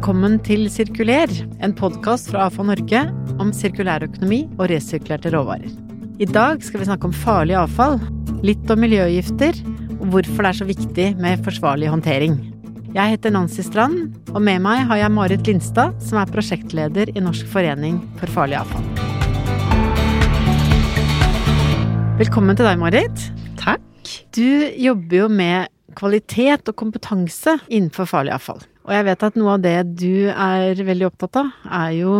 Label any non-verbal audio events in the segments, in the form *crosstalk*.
Velkommen til Sirkuler, en podkast fra AFA Norge om sirkulærøkonomi og resirkulerte råvarer. I dag skal vi snakke om farlig avfall, litt om miljøgifter, og hvorfor det er så viktig med forsvarlig håndtering. Jeg heter Nancy Strand, og med meg har jeg Marit Lindstad, som er prosjektleder i Norsk forening for farlig avfall. Velkommen til deg, Marit. Takk. Du jobber jo med kvalitet og kompetanse innenfor farlig avfall. Og jeg vet at noe av det du er veldig opptatt av, er jo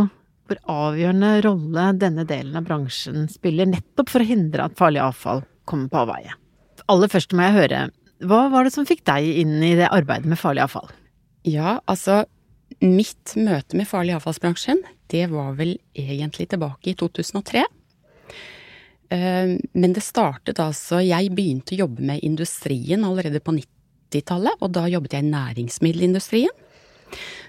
hvor avgjørende rolle denne delen av bransjen spiller, nettopp for å hindre at farlig avfall kommer på avveie. Aller først må jeg høre, hva var det som fikk deg inn i det arbeidet med farlig avfall? Ja, altså mitt møte med farlig avfallsbransjen, det var vel egentlig tilbake i 2003. Eh, men det startet altså Jeg begynte å jobbe med industrien allerede på 90 90-tallet, og da jobbet jeg i næringsmiddelindustrien.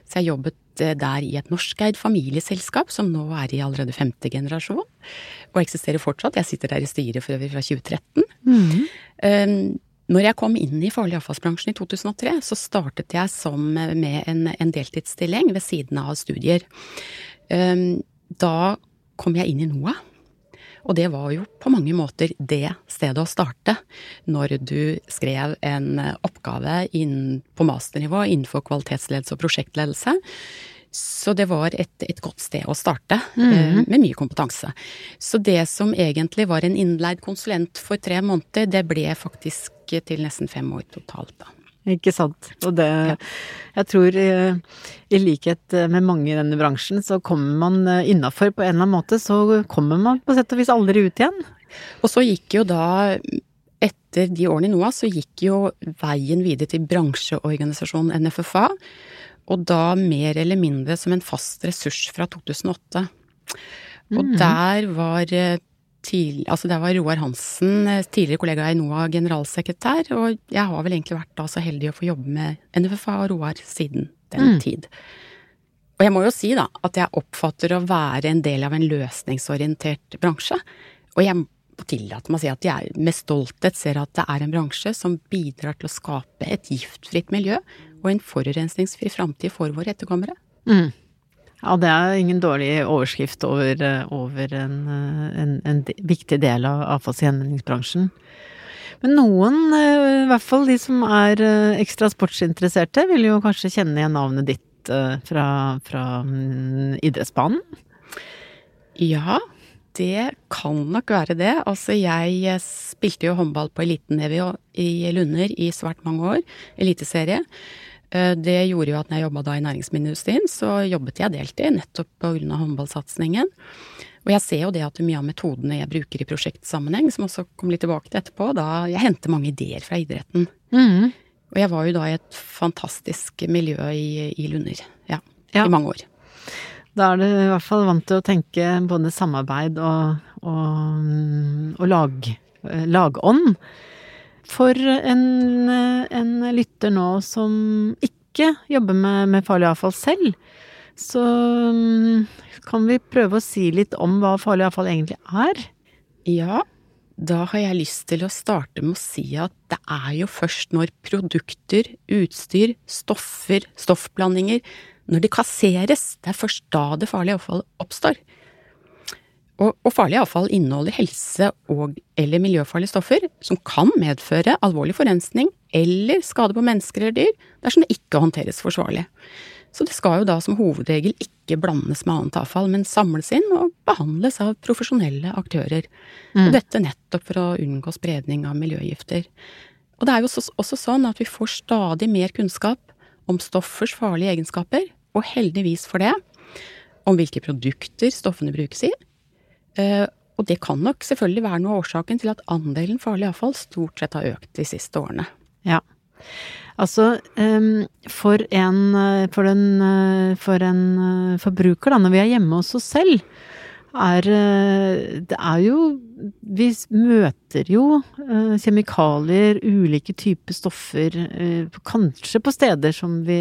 Så jeg jobbet eh, der i et norskeid familieselskap som nå er i allerede femte generasjon, og eksisterer fortsatt. Jeg sitter der i styret for øvrig fra 2013. Mm. Um, når jeg kom inn i farlig avfallsbransjen i 2003, så startet jeg som med en, en deltidsstilling ved siden av studier. Um, da kom jeg inn i NOAH og det var jo på mange måter det stedet å starte når du skrev en oppgave inn på masternivå innenfor kvalitetsledelse og prosjektledelse. Så det var et, et godt sted å starte, mm. med mye kompetanse. Så det som egentlig var en innleid konsulent for tre måneder, det ble faktisk til nesten fem år totalt, da. Ikke sant. Og det Jeg tror i, i, likhet med mange i denne bransjen, så kommer man eh, innafor på en eller annen måte, så kommer man på sett og vis aldri ut igjen. Og så gikk jo da etter de årene i NOAS så gikk jo veien videre til bransjeorganisasjonen NFFA. Og da mer eller mindre som en fast ressurs fra 2008. Og mm. der var eh, tidlig, altså det var Roar Hansen, eh, tidligere kollega i NOAH, generalsekretær, og jeg har vel egentlig vært da så heldig å få jobbe med NFFA og Roar siden den mm. tid. Og jeg må jo si da at jeg oppfatter å være en del av en løsningsorientert bransje. Og jeg må tillate meg å si at jeg med stolthet ser at det er en bransje som bidrar til å skape et giftfritt miljø og en forurensningsfri framtid for våre etterkommere. Mm. Ja, det er ingen dårlig overskrift over, eh, over en, eh, en, en, viktig del av avfallsgjenvinningsbransjen. Men noen, eh, i hvert fall de som er ekstra sportsinteresserte, vil jo kanskje kjenne igjen navnet ditt fra, fra mm, idrettsbanen? Ja, det kan nok være det. Altså, jeg spilte jo håndball på elitenivå i Lunder i svært mange år. Eliteserie. Eh, det gjorde jo at når jeg jobba da i næringsmiddelindustrien, så jobbet jeg deltid, nettopp av håndballsatsingen. Og jeg ser jo det at mye av metodene jeg bruker i prosjektsammenheng, som også kommer litt tilbake til etterpå, da jeg henter mange ideer fra idretten. Mm. Og jeg var jo da i et fantastisk miljø i, i Lunder, ja, ja, i mange år. Da er du i hvert fall vant til å tenke både samarbeid og, og, og lag, eh, lagånd. For en, en lytter nå som ikke jobber med, med farlig avfall selv, så mm, kan vi prøve å si litt om hva farlig avfall egentlig er? Ja, da har jeg lyst til å starte med å si at det er jo først når produkter, utstyr, stoffer, stoffblandinger, når de kasseres, det er først da det farlige avfallet oppstår. Og, og farlig avfall inneholder helse- og eller miljøfarlige stoffer som kan medføre alvorlig forurensning eller skade på mennesker eller dyr dersom det ikke håndteres forsvarlig. Så det skal jo da som hovedregel ikke blandes med annet avfall, men samles inn og behandles av profesjonelle aktører. Mm. Og dette nettopp for å unngå spredning av miljøgifter. Og det er jo også sånn at vi får stadig mer kunnskap om stoffers farlige egenskaper, og heldigvis for det, om hvilke produkter stoffene brukes i, og det kan nok selvfølgelig være noe av årsaken til at andelen farlig avfall stort sett har økt de siste årene. Ja. Altså, for en, for en, for en forbruker, da, når vi er hjemme hos oss selv, er Det er jo Vi møter jo eh, kjemikalier, ulike typer stoffer, eh, kanskje på steder som vi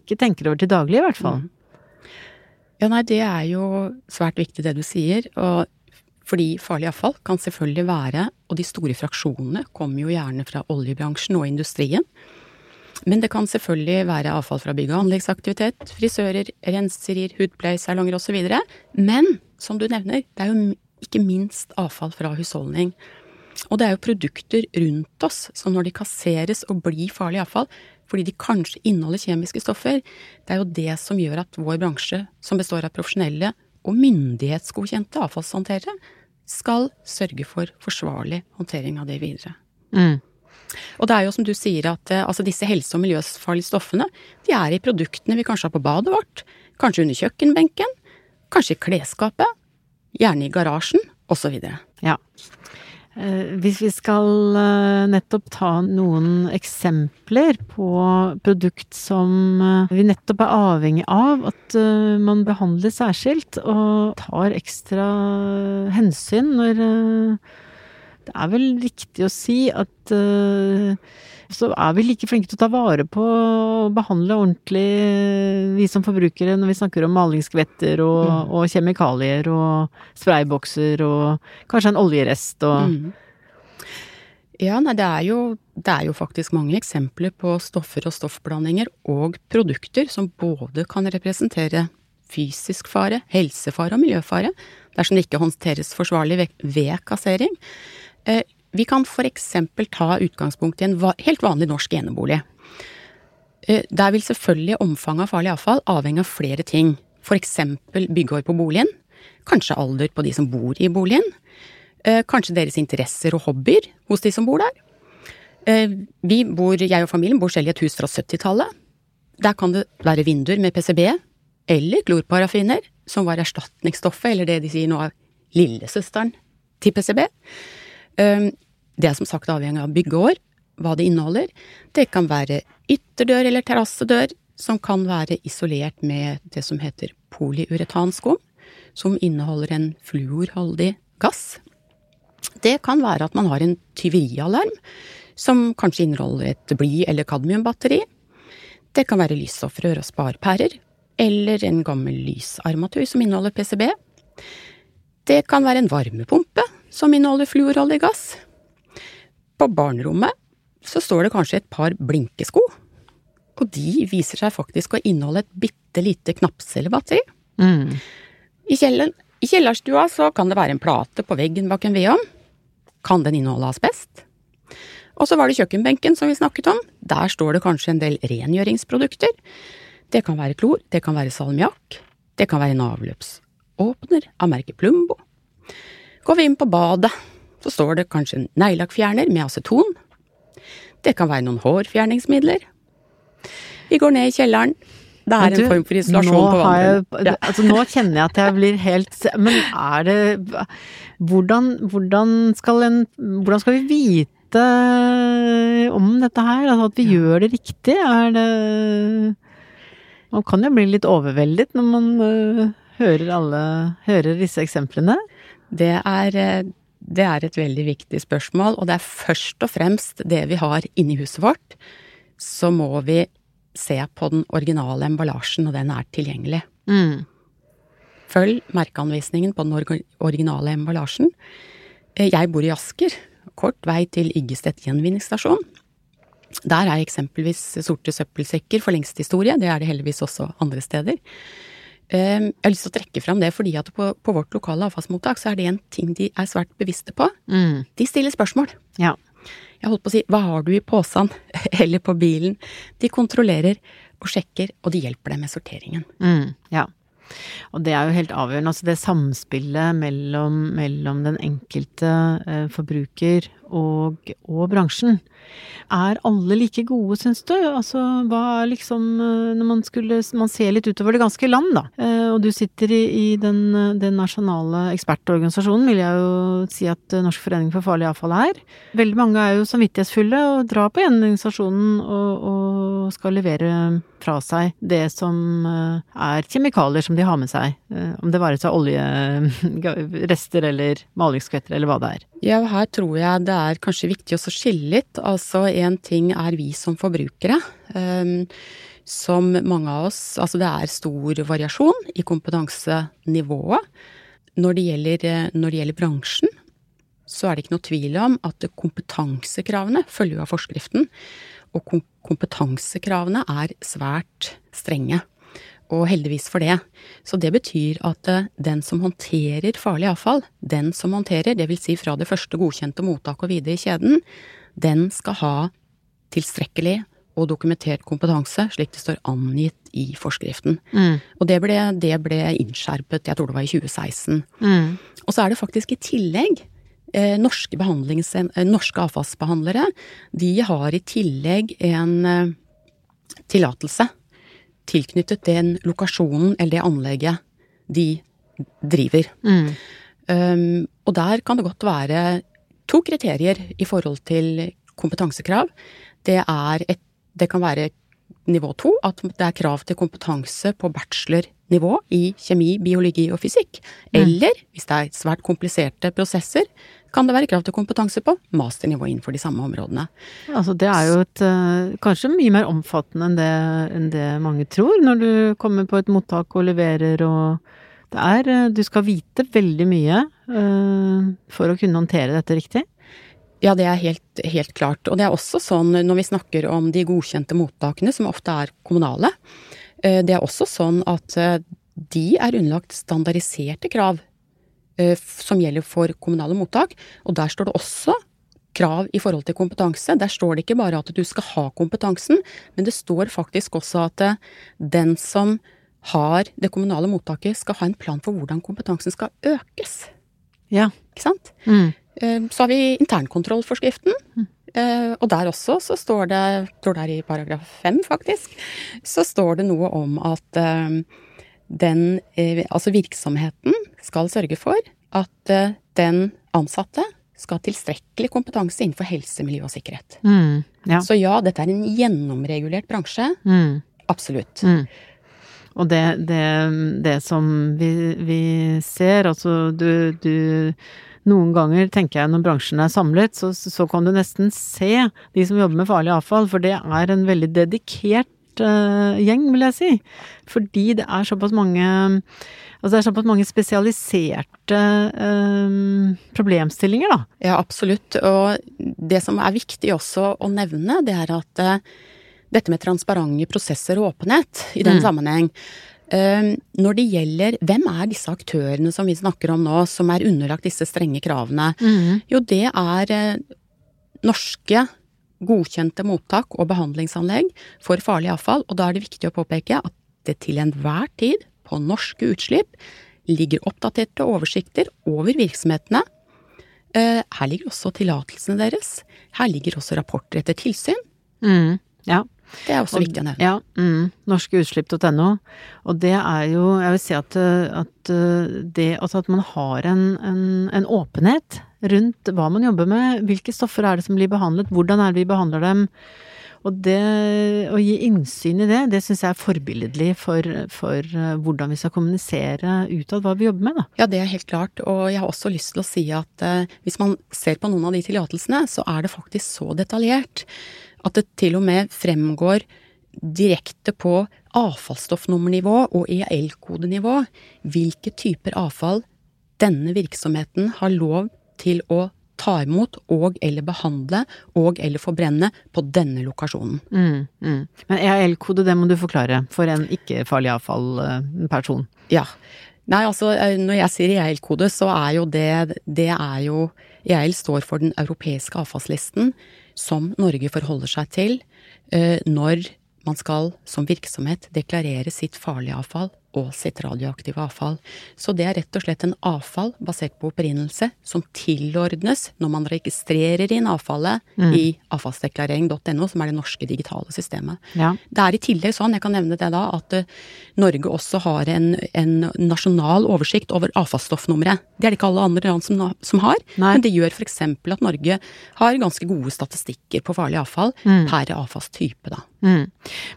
ikke tenker over til daglig, i hvert fall. Mm. Ja, nei, det er jo svært viktig det du sier. og fordi farlig avfall kan selvfølgelig være, og de store fraksjonene kommer jo gjerne fra oljebransjen og industrien. Men det kan selvfølgelig være avfall fra bygg- og anleggsaktivitet, frisører, renserier, hudpleiesalonger osv. Men som du nevner, det er jo ikke minst avfall fra husholdning. Og det er jo produkter rundt oss som når de kasseres og blir farlig avfall, fordi de kanskje inneholder kjemiske stoffer, det er jo det som gjør at vår bransje, som består av profesjonelle og myndighetsgodkjente avfallshåndterere, skal sørge for forsvarlig håndtering av det videre. Mm. Og det er jo som du sier at eh, altså disse helse- og miljøfarlige stoffene, de er i produktene vi kanskje har på badet vårt, kanskje under kjøkkenbenken, kanskje i klesskapet, gjerne i garasjen, osv. Ja. Eh, hvis vi skal eh, nettopp ta noen eksempler på produkt som vi nettopp er avhengig av at man behandler særskilt, og tar ekstra hensyn når det er vel riktig å si at uh, så er vi like flinke til å ta vare på og behandle ordentlig, vi som forbrukere, når vi snakker om malingsskvetter og, mm. og kjemikalier og spraybokser og kanskje en oljerest og mm. Ja, nei, det er, jo, det er jo faktisk mange eksempler på stoffer og stoffblandinger og produkter som både kan representere fysisk fare, helsefare og miljøfare dersom det ikke håndteres forsvarlig ved, ved kassering. Eh, vi kan eksempel ta utgangspunkt i en helt vanlig norsk enebolig. Eh, der vil selvfølgelig omfanget av farlig avfall avhenge av flere ting. Eksempel byggeår på boligen, kanskje alder på de som bor i boligen, eh, kanskje deres interesser og hobbyer hos de som bor der. Vi bor, jeg og familien bor selv i et hus fra 70-tallet. Der kan det være vinduer med PCB eller klorparafiner, som var erstatningsstoffet, eller det de sier nå er lillesøsteren til PCB. Det er som sagt avhengig av byggeår, hva det inneholder. Det kan være ytterdør eller terrassedør som kan være isolert med det som heter polyuretanskum, som inneholder en fluorholdig gass. Det kan være at man har en tyverialarm som kanskje inneholder et bly- eller kadmiumbatteri. Det kan være lysstoffrør og sparepærer, eller en gammel lysarmatur som inneholder PCB. Det kan være en varmepumpe som inneholder fluorholdig gass. På barnerommet så står det kanskje et par blinkesko, og de viser seg faktisk å inneholde et bitte lite knappcellebatteri. Mm. I, kjelleren, I kjellerstua så kan det være en plate på veggen bak en vedovn. Kan den inneholde asbest? Og så var det kjøkkenbenken som vi snakket om. Der står det kanskje en del rengjøringsprodukter. Det kan være klor, det kan være salmiakk, det kan være en avløpsåpner av merket Plumbo. Går vi inn på badet, så står det kanskje en neglelakkfjerner med aceton. Det kan være noen hårfjerningsmidler. Vi går ned i kjelleren. Det er du, en form for isolasjon på vannet. Altså, nå kjenner jeg at jeg blir helt Men er det Hvordan, hvordan, skal, en, hvordan skal vi vite om dette her? Altså at vi ja. gjør det riktig? Er det Man kan jo bli litt overveldet når man uh, hører alle Hører disse eksemplene. Det er, eh, det er et veldig viktig spørsmål, og det er først og fremst det vi har inni huset vårt. Så må vi se på den originale emballasjen, og den er tilgjengelig. Mm. Følg merkeanvisningen på den originale emballasjen. Eh, jeg bor i Asker, kort vei til Yggestedt gjenvinningsstasjon. Der er eksempelvis sorte søppelsekker for lengst historie, det er det heldigvis også andre steder. Ehm, jeg har lyst til å trekke fram det fordi at på, på vårt lokale avfallsmottak så er det en ting de er svært bevisste på. Mm. De stiller spørsmål. Ja. Jeg holdt på å si hva har du i posen *laughs* eller på bilen? De kontrollerer og sjekker, og de hjelper deg med sorteringen. Mm. Ja. Og det er jo helt avgjørende. Altså det samspillet mellom, mellom den enkelte eh, forbruker og, og, bransjen. Er alle like gode, syns du? Altså hva er liksom eh, Når man skulle Man ser litt utover det ganske land, da. Eh, og du sitter i, i den, den, nasjonale ekspertorganisasjonen, vil jeg jo si at Norsk forening for farlig avfall er. Veldig mange er jo samvittighetsfulle og drar på gjenvinningsstasjonen og, og skal levere fra seg det som er kjemikalier som de har med seg. Om det være seg oljerester *laughs* eller malingskvetter eller hva det er. Ja, her tror jeg det er kanskje viktig å skille litt. Altså én ting er vi som forbrukere. Um, som mange av oss Altså det er stor variasjon i kompetansenivået. Når det gjelder, når det gjelder bransjen, så er det ikke noe tvil om at kompetansekravene følger av forskriften. Og kompetansekravene er svært strenge. Og heldigvis for det. Så det betyr at eh, den som håndterer farlig avfall, den som håndterer, dvs. Si fra det første godkjente mottaket og videre i kjeden, den skal ha tilstrekkelig og dokumentert kompetanse, slik det står angitt i forskriften. Mm. Og det ble, det ble, innskjerpet, jeg tror det var i 2016. Mm. Og så er det faktisk i tillegg eh, norske, eh, norske, avfallsbehandlere. De har i tillegg en eh, tillatelse tilknyttet den lokasjonen eller det anlegget de driver. Mm. Um, og der kan det godt være to kriterier i forhold til kompetansekrav. Det, et, det kan være nivå to, at det er krav til kompetanse på bachelornivå i kjemi, biologi og fysikk. Mm. Eller, hvis det er svært kompliserte prosesser, kan det være krav til kompetanse på masternivå innenfor de samme områdene. Altså det er jo et uh, kanskje mye mer omfattende enn det, enn det, mange tror, når du kommer på et mottak og leverer og det er uh, Du skal vite veldig mye uh, for å kunne håndtere dette riktig. Ja, det er helt, helt, klart. Og det er også sånn når vi snakker om de godkjente mottakene, som ofte er kommunale. Det er også sånn at de er underlagt standardiserte krav Eh, som gjelder for kommunale mottak. Og der står det også krav i forhold til kompetanse. Der står det ikke bare at du skal ha kompetansen, men det står faktisk også at eh, den som har det kommunale mottaket, skal ha en plan for hvordan kompetansen skal økes. Ja. Ikke sant? Mm. Eh, så har vi internkontrollforskriften. Mm. Og der også så står det, jeg tror det er i paragraf fem faktisk, så står det noe om at den, eh, altså virksomheten, skal sørge for at eh, den ansatte skal ha tilstrekkelig kompetanse innenfor helse, miljø og sikkerhet. Mm, ja. Så ja, dette er en gjennomregulert bransje. Mm. Absolutt. Mm. Og det, det, det som vi, vi, ser, altså du, du noen ganger tenker jeg når bransjen er samlet, så, så, kan du nesten se de som jobber med farlig avfall, for det er en veldig dedikert uh, gjeng, vil jeg si. Fordi det er såpass mange Altså det er såpass mange spesialiserte uh, problemstillinger, da. Ja, absolutt. Og det som er viktig også å nevne, det er at uh, dette med transparente prosesser og åpenhet i den mm. sammenheng når det gjelder hvem er disse aktørene som vi snakker om nå, som er underlagt disse strenge kravene? Mm. Jo, det er norske godkjente mottak og behandlingsanlegg for farlig avfall, og da er det viktig å påpeke at det til enhver tid på norske utslipp ligger oppdaterte oversikter over virksomhetene. Eh, her ligger også tillatelsene deres. Her ligger også rapporter etter tilsyn. Mm, ja. Det er også og, viktig å nevne. Ja. Mm, Norskeutslipp.no. Og det er jo Jeg vil si at, at det altså at man har en, en, en, åpenhet rundt hva man jobber med, hvilke stoffer er det som blir behandlet, hvordan er det vi behandler dem. Og det å gi innsyn i det, det syns jeg er forbilledlig for, for, hvordan vi skal kommunisere utad hva vi jobber med, da. Ja, det er helt klart. Og jeg har også lyst til å si at eh, hvis man ser på noen av de tillatelsene, så er det faktisk så detaljert at det til og med fremgår direkte på avfallsstoffnummernivå og EAL-kodenivå hvilke typer avfall denne virksomheten har lov til å ta imot og eller behandle og eller forbrenne på denne lokasjonen. Mm, mm. Men EAL-kode, det må du forklare for en ikke-farlig avfall-person. Ja. Nei, altså eh, når jeg sier EAL-kode, så er jo det Det er jo EAL står for den europeiske avfallslisten som Norge forholder seg til eh, når man skal som virksomhet deklarere sitt farlige avfall og sitt radioaktive avfall. Så det er rett og slett en avfall basert på opprinnelse som tilordnes når man registrerer inn avfallet mm. i avfallsdeklarering.no, som er det norske digitale systemet. Ja. Det er i tillegg sånn, jeg kan nevne det da, at uh, Norge også har en, en, nasjonal oversikt over avfallsstoffnummeret. Det er det ikke alle andre land som, som har, Nei. men det gjør f.eks. at Norge har ganske gode statistikker på farlig avfall mm. per avfallstype, da. Mm.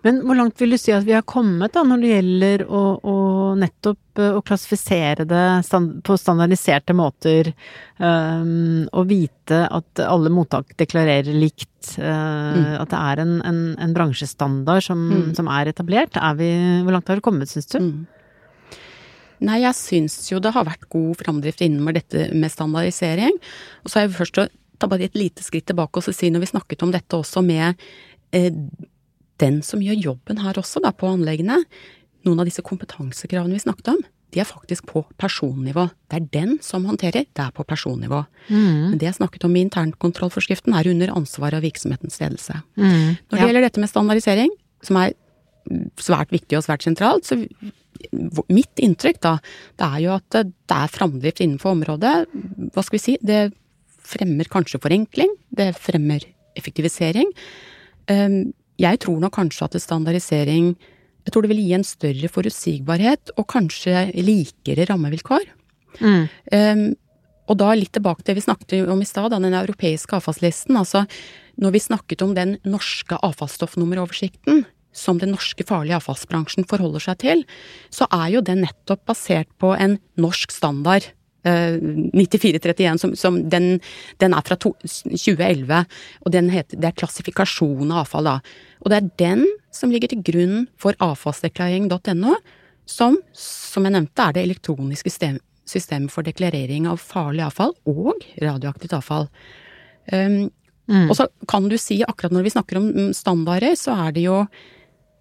Men hvor langt vil du si at vi har kommet da, når det gjelder å, å nettopp eh, å klassifisere det stand, på standardiserte måter, um, og vite at alle mottak deklarerer likt, uh, mm. at det er en, en, en bransjestandard som, mm. som, er etablert? Er vi, hvor langt har det kommet, syns du? Mm. Nei, jeg syns jo det har vært god framdrift innenfor dette med standardisering. Og så har jeg først å ta bare et lite skritt tilbake og si, når vi snakket om dette også med Eh, den som gjør jobben her også, da, på anleggene, noen av disse kompetansekravene vi snakket om, de er faktisk på personnivå. Det er den som håndterer, det er på personnivå. Men det jeg snakket om i internkontrollforskriften, er under ansvar av virksomhetens ledelse. Mm. Når det gjelder dette med standardisering, som er svært viktig og svært sentralt, så mitt inntrykk da, det er jo at det er framdrift innenfor området. Hva skal vi si, det fremmer kanskje forenkling, det fremmer effektivisering. Ehm, jeg tror nok kanskje at standardisering jeg tror det vil gi en større forutsigbarhet og kanskje likere rammevilkår. Mm. Um, og da litt tilbake til det vi snakket om i stad, den europeiske avfallslisten. Altså når vi snakket om den norske avfallsstoffnummeroversikten som den norske farlige avfallsbransjen forholder seg til, så er jo den nettopp basert på en norsk standard. 9431, som, som den, den, er fra to, 2011, og heter, det er klassifikasjon av avfall, da. Og det er den som ligger til grunn for avfallsdeklarering.no, som, som jeg nevnte, er det elektroniske system, systemet for deklarering av farlig avfall og radioaktivt avfall. Um, mm. Og så kan du si, akkurat når vi snakker om standarder, så er det jo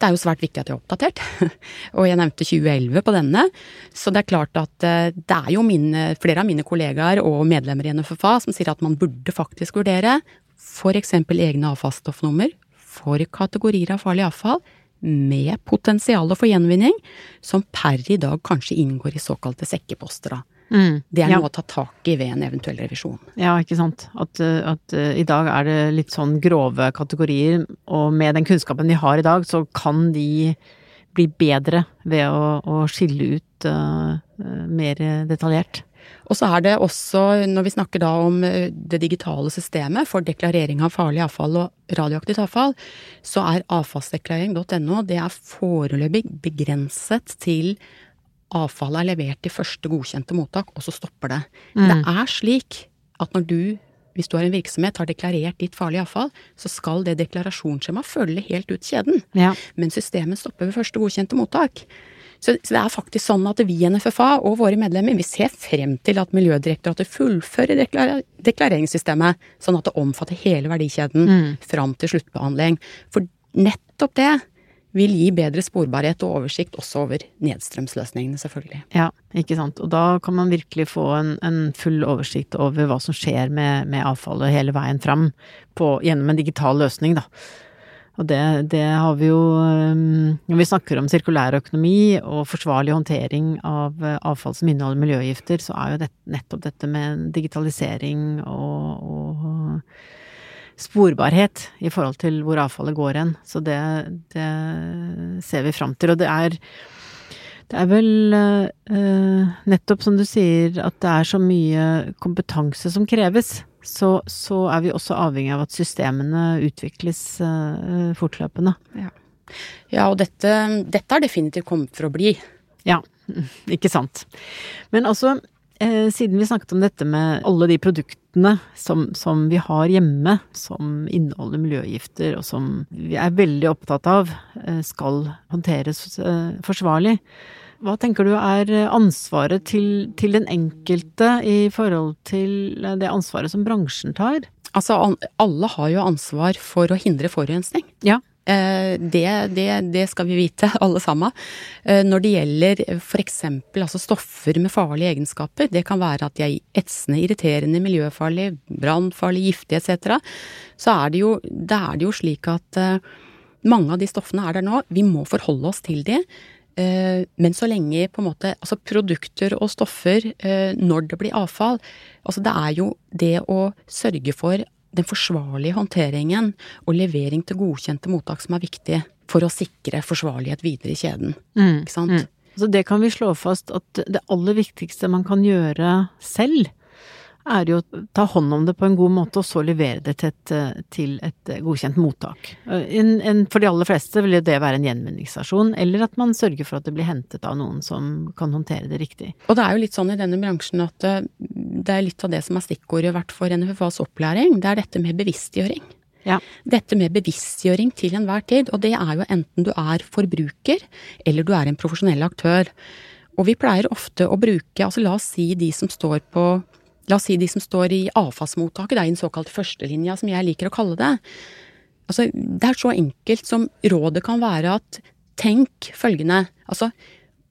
det er jo svært viktig at det er oppdatert. *laughs* og jeg nevnte 2011 på denne. Så det er klart at eh, det er jo mine, flere av mine kollegaer og medlemmer i NFFA som sier at man burde faktisk vurdere f.eks. egne avfallsstoffnummer for kategorier av farlig avfall med potensial for gjenvinning, som per i dag kanskje inngår i såkalte sekkeposter. da. Mm, det er noe å ta tak i ved en eventuell revisjon. Ja, ikke sant. At, at uh, i dag er det litt sånn grove kategorier, og med den kunnskapen vi har i dag, så kan de bli bedre ved å, å skille ut uh, mer detaljert. Og så er det også, når vi snakker da om det digitale systemet for deklarering av farlig avfall og radioaktivt avfall, så er avfallsdeklarering.no det er foreløpig begrenset til avfallet er levert i første godkjente mottak, og så stopper det. Mm. Det er slik at når du, hvis du har en virksomhet, har deklarert ditt farlige avfall, så skal det deklarasjonsskjemaet følge helt ut kjeden. Ja. Men systemet stopper ved første godkjente mottak. Så, så, det er faktisk sånn at vi i NFFA og våre medlemmer vi ser frem til at Miljødirektoratet fullfører deklar deklareringssystemet, sånn at det omfatter hele verdikjeden mm. fram til sluttbehandling. For nettopp det vil gi bedre sporbarhet og oversikt også over nedstrømsløsningene, selvfølgelig. Ja, ikke sant. Og da kan man virkelig få en, en full oversikt over hva som skjer med, med avfallet hele veien fram på, gjennom en digital løsning, da. Og det, det har vi jo um, Når vi snakker om sirkulær økonomi og forsvarlig håndtering av uh, avfall som inneholder miljøgifter, så er jo det, nettopp dette med digitalisering og, og sporbarhet i forhold til hvor avfallet går hen. Så det, det, ser vi fram til. Og det er, det er vel uh, nettopp som du sier at det er så mye kompetanse som kreves. Så, så er vi også avhengig av at systemene utvikles uh, fortløpende. Ja, ja og dette, dette har definitivt kommet for å bli. Ja, *laughs* ikke sant. Men altså, eh, siden vi snakket om dette med alle de produktene som, som, vi har hjemme, som inneholder miljøgifter, og som vi er veldig opptatt av eh, skal håndteres eh, forsvarlig. Hva tenker du er ansvaret til, til, den enkelte i forhold til det ansvaret som bransjen tar? Altså, alle har jo ansvar for å hindre forurensning. Ja. Eh, det, det, det, skal vi vite, *laughs* alle sammen. Eh, når det gjelder f.eks. Altså stoffer med farlige egenskaper, det kan være at de er etsende, irriterende, miljøfarlig, brannfarlig, giftige etc., så er det, jo, det er det jo slik at eh, mange av de stoffene er der nå. Vi må forholde oss til de. Men så lenge på en måte Altså produkter og stoffer, når det blir avfall Altså det er jo det å sørge for den forsvarlige håndteringen og levering til godkjente mottak som er viktig for å sikre forsvarlighet videre i kjeden. Mm, ikke sant? Mm. Så det kan vi slå fast at det aller viktigste man kan gjøre selv, er jo å ta hånd om det på en god måte, og så levere det til et, til et godkjent mottak. En, en, for de aller fleste vil det være en gjenvinningsstasjon, eller at man sørger for at det blir hentet av noen som kan håndtere det riktig. Og det er jo litt sånn i denne bransjen at eh, det er litt av det som er stikkordet vært for NFFAs opplæring, det er dette med bevisstgjøring. Ja. Dette med bevisstgjøring til enhver tid, og det er jo enten du er forbruker eller du er en profesjonell aktør. Og vi pleier ofte å bruke, altså la oss si de som står på La oss si de som står i avfallsmottaket, det er i den såkalte førstelinja, som jeg liker å kalle det. Altså, det er så enkelt som rådet kan være at tenk følgende Altså,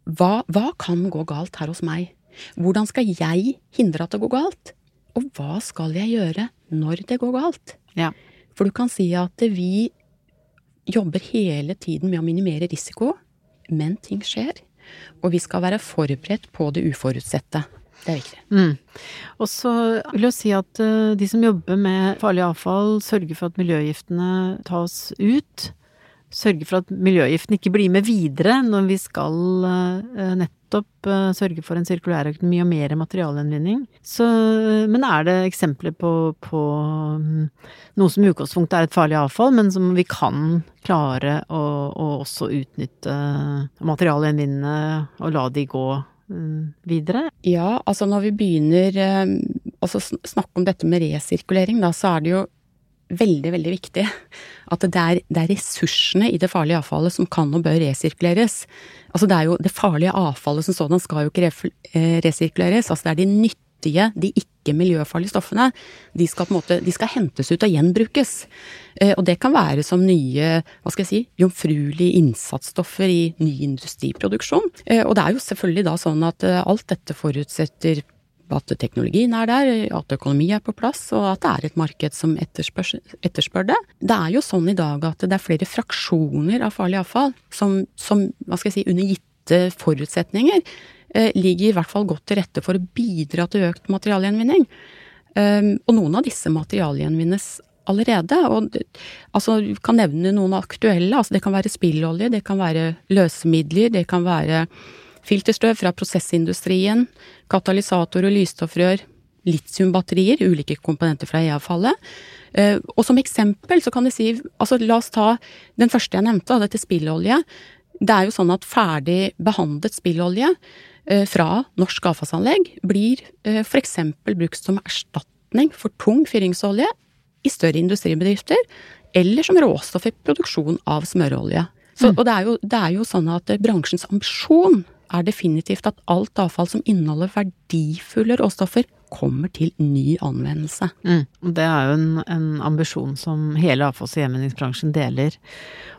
hva, hva kan gå galt her hos meg? Hvordan skal jeg hindre at det går galt? Og hva skal jeg gjøre når det går galt? Ja. For du kan si at vi jobber hele tiden med å minimere risiko, men ting skjer. Og vi skal være forberedt på det uforutsette. Det er viktig. Mm. Og så vil jeg si at uh, de som jobber med farlig avfall, sørger for at miljøgiftene tas ut. Sørger for at miljøgiftene ikke blir med videre når vi skal uh, nettopp uh, sørge for en sirkulær økonomi og mer materialgjenvinning. Men er det eksempler på, på um, noe som i utgangspunktet er et farlig avfall, men som vi kan klare å, å også utnytte materialgjenvinnende og la de gå videre? Ja, altså når vi begynner å snakke om dette med resirkulering, da, så er det jo veldig, veldig viktig at det er, det er, ressursene i det farlige avfallet som kan og bør resirkuleres. Altså det er jo det farlige avfallet som sådan skal jo ikke resirkuleres. Altså det er de nyttige, de ikke miljøfarlige stoffene. De skal på en måte, de skal hentes ut og gjenbrukes. Og det kan være som nye, hva skal jeg si, jomfruelige innsatsstoffer i ny industriproduksjon. Og det er jo selvfølgelig da sånn at alt dette forutsetter at teknologien er der, at økonomi er på plass, og at det er et marked som etterspør, etterspør det. Det er jo sånn i dag at det er flere fraksjoner av farlig avfall som, som hva skal jeg si, under gitte forutsetninger eh, ligger i hvert fall godt til rette for å bidra til økt materialgjenvinning. Um, og noen av disse materialgjenvinnes allerede. Og altså, vi kan nevne noen aktuelle. Altså, det kan være spillolje, det kan være løsemidler, det kan være filterstøv fra prosessindustrien, katalysator og lysstoffrør, litiumbatterier, ulike komponenter fra e-avfallet. Eh, og som eksempel så kan jeg si, altså la oss ta den første jeg nevnte, dette spillolje. Det er jo sånn at ferdig behandlet spillolje eh, fra norsk avfallsanlegg blir eh, f.eks. brukt som erstatning for tung fyringsolje i større industribedrifter, eller som råstoff i produksjon av smørolje. Så, mm. og det er, jo, det er jo sånn at bransjens ambisjon er definitivt at alt avfall som inneholder verdifulle råstoffer, kommer til ny anvendelse. Mm. Det er jo en, en, ambisjon som hele avfalls- og gjenvinningsbransjen deler.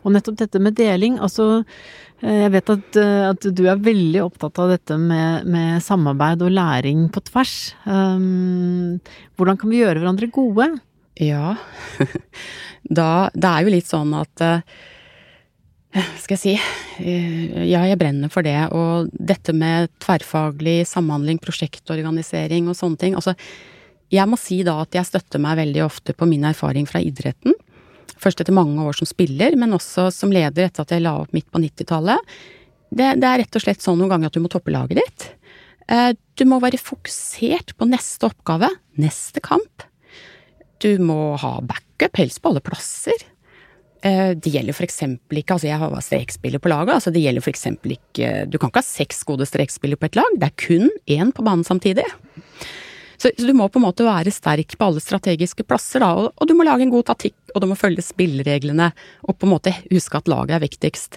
Og nettopp dette med deling, altså eh, jeg vet at, eh, at du er veldig opptatt av dette med, med samarbeid og læring på tvers. Um, hvordan kan vi gjøre hverandre gode? Ja, *laughs* da, det er jo litt sånn at uh, skal jeg si eh, Ja, jeg brenner for det. Og dette med tverrfaglig samhandling, prosjektorganisering og sånne ting. Altså, jeg må si da at jeg støtter meg veldig ofte på min erfaring fra idretten. Først etter mange år som spiller, men også som leder etter at jeg la opp midt på 90-tallet. Det, det, er rett og slett sånn noen ganger at du må toppe laget ditt. Eh, du må være fokusert på neste oppgave, neste kamp. Du må ha backup, helst på alle plasser. Eh, det gjelder eksempel ikke Altså, jeg har strekspiller på laget. Altså, det gjelder for ikke Du kan ikke ha seks gode strekspillere på et lag. Det er kun én på banen samtidig. Så, så, du må på en måte være sterk på alle strategiske plasser, da. Og, og, du må lage en god taktikk, og du må følge spillereglene. Og på en måte huske at laget er viktigst.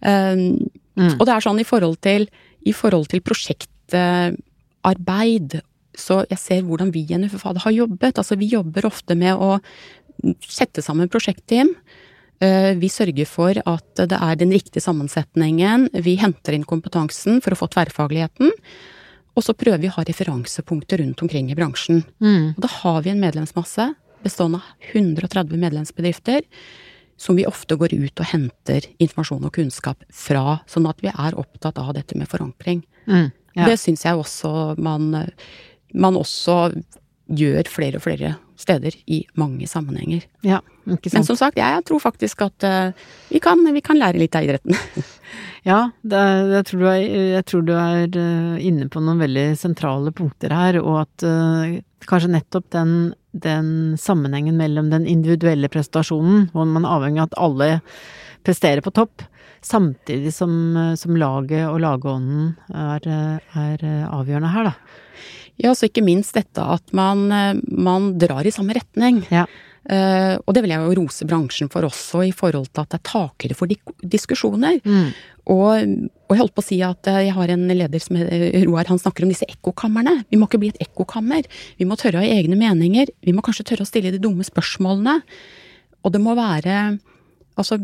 Um, mm. Og det er sånn i forhold til, i forhold til prosjektarbeid, så jeg ser hvordan vi i NFFA har jobbet. Altså, vi jobber ofte med å sette sammen prosjektteam. Eh, vi sørger for at det er den riktige sammensetningen. Vi henter inn kompetansen for å få tverrfagligheten. Og så prøver vi å ha referansepunkter rundt omkring i bransjen. Mm. Og da har vi en medlemsmasse bestående av 130 medlemsbedrifter som vi ofte går ut og henter informasjon og kunnskap fra, sånn at vi er opptatt av dette med forankring. Mm, ja. Det syns jeg også man, man også gjør flere og flere steder i mange sammenhenger. Ja. Men som sagt, jeg tror faktisk at uh, vi, kan, vi, kan, lære litt av idretten. *laughs* ja, det, jeg, tror er, jeg, tror du er, uh, inne på noen veldig sentrale punkter her, og at uh, kanskje nettopp den, den, sammenhengen mellom den individuelle prestasjonen, hvor man er avhengig av at alle presterer på topp, samtidig som, som laget og lagånden er, er avgjørende her, da. Ja, så ikke minst dette at man, eh, man drar i samme retning. Ja. Uh, og det vil jeg jo rose bransjen for også, i forhold til at det er takere for diskusjoner. Mm. Og, og, jeg holdt på å si at eh, jeg har en leder som heter Roar, han snakker om disse ekkokamrene. Vi må ikke bli et ekkokammer. Vi må tørre å ha egne meninger. Vi må kanskje tørre å stille de dumme spørsmålene. og det må være Altså,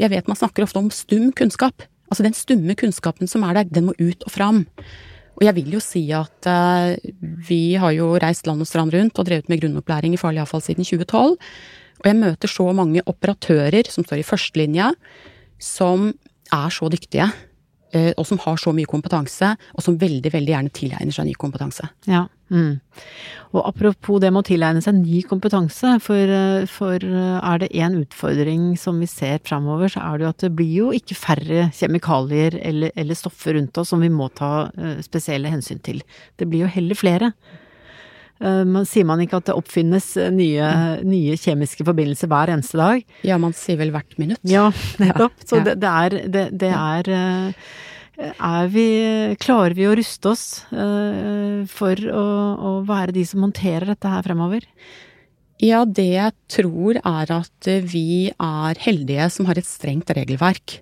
jeg vet man snakker ofte om stum kunnskap. Altså den stumme kunnskapen som er der, den må ut og fram. Og jeg vil jo si at uh, vi har jo reist land og strand rundt og drevet med grunnopplæring i farlig avfall siden 2012. Og jeg møter så mange operatører som står i førstelinja, som er så dyktige. Uh, og som har så mye kompetanse, og som veldig, veldig gjerne tilegner seg ny kompetanse. Ja, mm. Og apropos det med å tilegne seg ny kompetanse, for, eh, for er det én utfordring som vi ser framover, så er det jo at det blir jo ikke færre kjemikalier eller, eller stoffer rundt oss som vi må ta spesielle hensyn til. Det blir jo heller flere. Man, sier man ikke at det oppfinnes nye, nye, kjemiske forbindelser hver eneste dag? Ja, man sier vel hvert minutt. Ja, nettopp. Så det, det er, det, det er er vi, klarer vi å ruste oss for å, å, være de som håndterer dette her fremover? Ja, det jeg tror er at vi er heldige som har et strengt regelverk.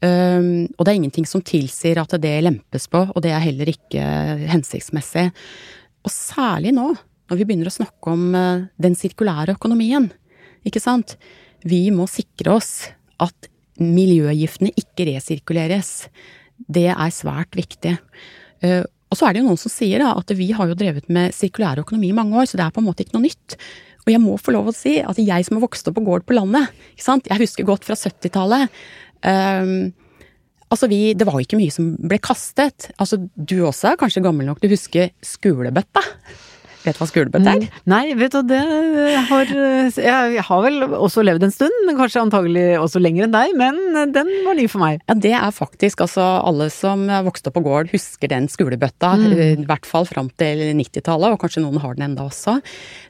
Um, og det er ingenting som tilsier at det lempes på, og det er heller ikke hensiktsmessig. Og særlig nå, når vi begynner å snakke om uh, den sirkulære økonomien, ikke sant. Vi må sikre oss at miljøgiftene ikke resirkuleres det er svært viktig. Eh, og så er det jo noen som sier da, at vi har jo drevet med sirkulær økonomi i mange år, så det er på en måte ikke noe nytt. Og jeg må få lov å si at jeg som har vokst opp på gård på landet, jeg husker godt fra 70-tallet. Um, eh, altså vi, Det var ikke mye som ble kastet. Altså Du også er kanskje gammel nok til å huske skolebøtta? Vet du hva skulebøtte er? Nei, vet du det har Jeg har vel også levd en stund, kanskje antagelig også lenger enn deg, men den var ny for meg. Ja, det er faktisk altså alle som vokste opp på gård husker den skulebøtta, mm. i hvert fall fram til 90-tallet, og kanskje noen har den enda også.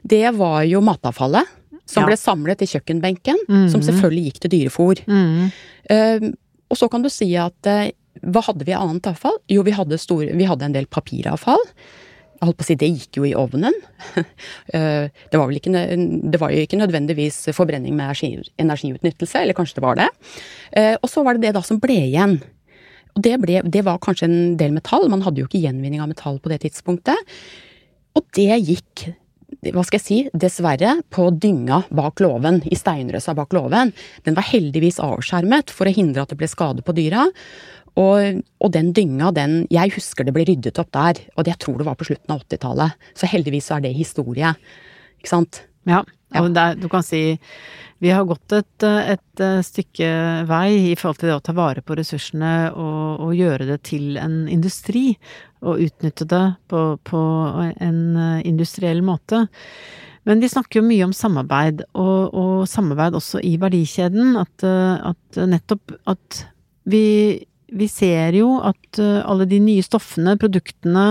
Det var jo matavfallet som ja. ble samlet i kjøkkenbenken, mm. som selvfølgelig gikk til dyrefôr. Mm. Uh, og så kan du si at uh, hva hadde vi av annet avfall? Jo, vi hadde, store, vi hadde en del papiravfall jeg holdt på å si, det gikk jo i ovnen. *laughs* Eh, det var, ikke, det var jo ikke nødvendigvis forbrenning med energiutnyttelse, eller kanskje det var det. Eh, og så var det det da som ble igjen. Og det, ble, det var kanskje en del metall, man hadde jo ikke gjenvinning av metall på det tidspunktet. Og det gikk hva skal jeg si, dessverre, på dynga bak låven, i steinrøsa bak låven. Den var heldigvis avskjermet for å hindre at det ble skade på dyra. Og, og, den dynga, den Jeg husker det ble ryddet opp der, og det, jeg tror det var på slutten av 80-tallet. Så heldigvis så er det historie. Ikke sant? Ja, og der, du kan si vi har gått et, et, stykke vei i forhold til det å ta vare på ressursene og, og gjøre det til en industri. Og utnytte det på, på en industriell måte. Men vi snakker jo mye om samarbeid, og, og samarbeid også i verdikjeden. At, at nettopp at vi vi ser jo at alle de nye stoffene, produktene,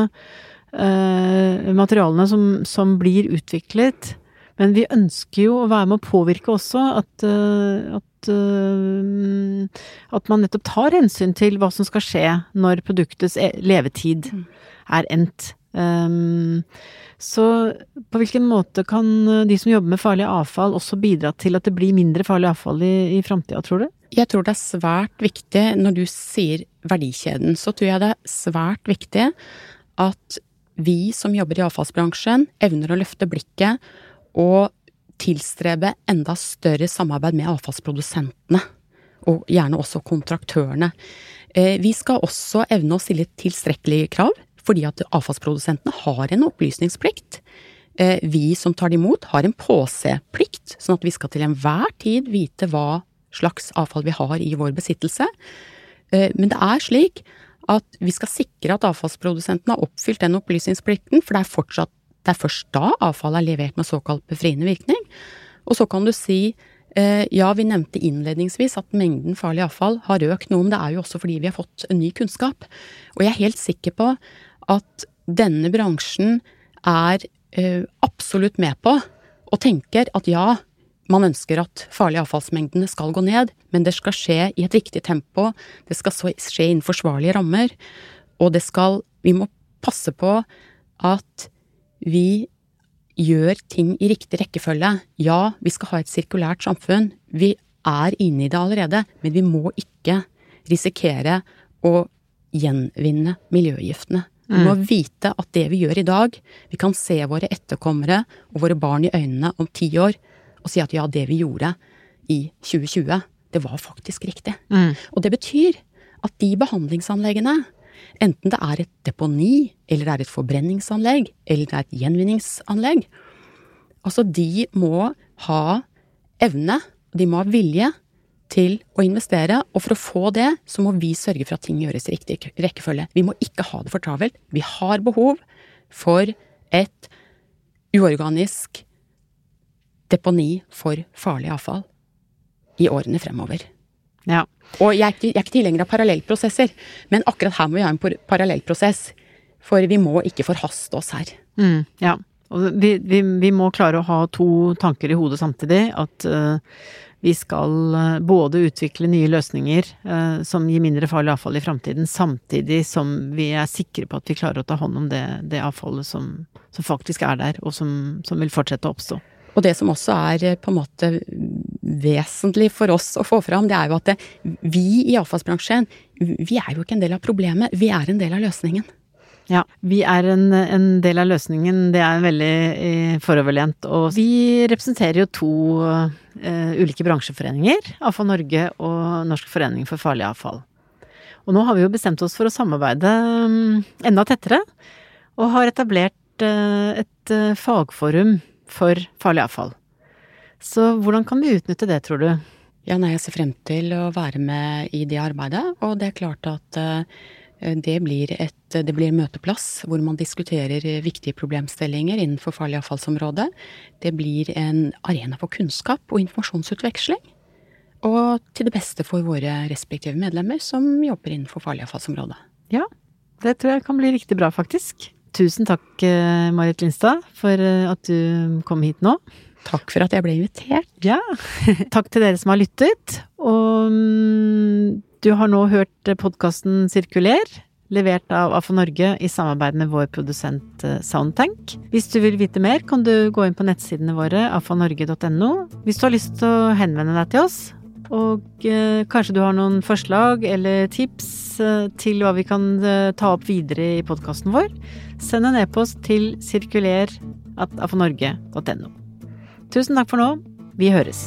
materialene som, som, blir utviklet Men vi ønsker jo å være med å påvirke også at, uh, at, at man nettopp tar hensyn til hva som skal skje når produktets e, levetid mm. er endt. Um, så på hvilken måte kan de som jobber med farlig avfall også bidra til at det blir mindre farlig avfall i, i framtida, tror du? Jeg tror det er svært viktig, når du sier verdikjeden, så tror jeg det er svært viktig at vi som jobber i avfallsbransjen, evner å løfte blikket og tilstrebe enda større samarbeid med avfallsprodusentene. Og gjerne også kontraktørene. Eh, vi skal også evne å stille tilstrekkelige krav, fordi at avfallsprodusentene har en opplysningsplikt. Eh, vi som tar det imot, har en påseplikt, sånn at vi skal til enhver tid vite hva slags avfall vi har i vår besittelse. Eh, men det er slik at vi skal sikre at avfallsprodusentene har oppfylt den opplysningsplikten, for det er fortsatt det er først da avfallet er levert med såkalt befriende virkning. Og så kan du si eh, ja, vi nevnte innledningsvis at mengden farlig avfall har økt noe, men det er jo også fordi vi har fått ny kunnskap. Og jeg er helt sikker på at denne bransjen er eh, absolutt med på og tenker at ja, man ønsker at farlige avfallsmengdene skal gå ned, men det skal skje i et riktig tempo, det skal skje innen forsvarlige rammer, og det skal Vi må passe på at vi gjør ting i riktig rekkefølge. Ja, vi skal ha et sirkulært samfunn. Vi er inne i det allerede, men vi må ikke risikere å gjenvinne miljøgiftene. Vi må mm. vite at det vi gjør i dag, vi kan se våre etterkommere og våre barn i øynene om ti år, og si at ja, det vi gjorde i 2020, det var faktisk riktig. Mm. Og det betyr at de behandlingsanleggene, enten det er et deponi, eller det er et forbrenningsanlegg, eller det er et gjenvinningsanlegg, altså de må ha evne, de må ha vilje til å investere, og for å få det, så må vi sørge for at ting gjøres i riktig rekkefølge. Vi må ikke ha det for travelt. Vi har behov for et uorganisk deponi for farlig avfall i årene fremover. Ja. Og jeg er ikke, jeg er ikke tilhenger av parallellprosesser, men akkurat her må vi ha en parallellprosess. For vi må ikke forhaste oss her. Mm, ja. Og vi, vi, vi må klare å ha to tanker i hodet samtidig. At uh, vi skal eh, både utvikle nye løsninger uh, som gir mindre farlig avfall i framtiden, samtidig som vi er sikre på at vi klarer å ta hånd om det, det avfallet som, som faktisk er der, og som, som vil fortsette å oppstå. Og det som også er eh, på en måte vesentlig for oss å få fram, det er jo at det, vi i avfallsbransjen, vi er jo ikke en del av problemet, vi er en del av løsningen. Ja, vi er en, en del av løsningen. Det er veldig eh, foroverlent. Og vi representerer jo to uh, ulike bransjeforeninger. Avfall Norge og Norsk forening for farlig avfall. Og nå har vi jo bestemt oss for å samarbeide um, enda tettere. Og har etablert uh, et uh, fagforum for farlig avfall. Så hvordan kan vi utnytte det, tror du? Ja, nei, jeg ser frem til å være med i det arbeidet, og det er klart at eh, det blir, et, det blir en møteplass hvor man diskuterer viktige problemstillinger innenfor farlig avfallsområdet. Det blir en arena for kunnskap og informasjonsutveksling. Og til det beste for våre respektive medlemmer som jobber innenfor farlig avfallsområdet. Ja, det tror jeg kan bli riktig bra, faktisk. Tusen takk, eh, Marit Lindstad, for eh, at du kom hit nå. Takk for at jeg ble invitert. Ja. *laughs* Takk til dere som har lyttet. Og mm, du har nå hørt podkasten Sirkuler, levert av AFO Norge i samarbeid med vår produsent eh, Soundtank. Hvis du vil vite mer, kan du gå inn på nettsidene våre, afanorge.no. Hvis du har lyst til å henvende deg til oss, og eh, kanskje du har noen forslag eller tips eh, til hva vi kan eh, ta opp videre i podkasten vår, send en e-post til sirkuler.afanorge.no. Tusen takk for nå. Vi høres.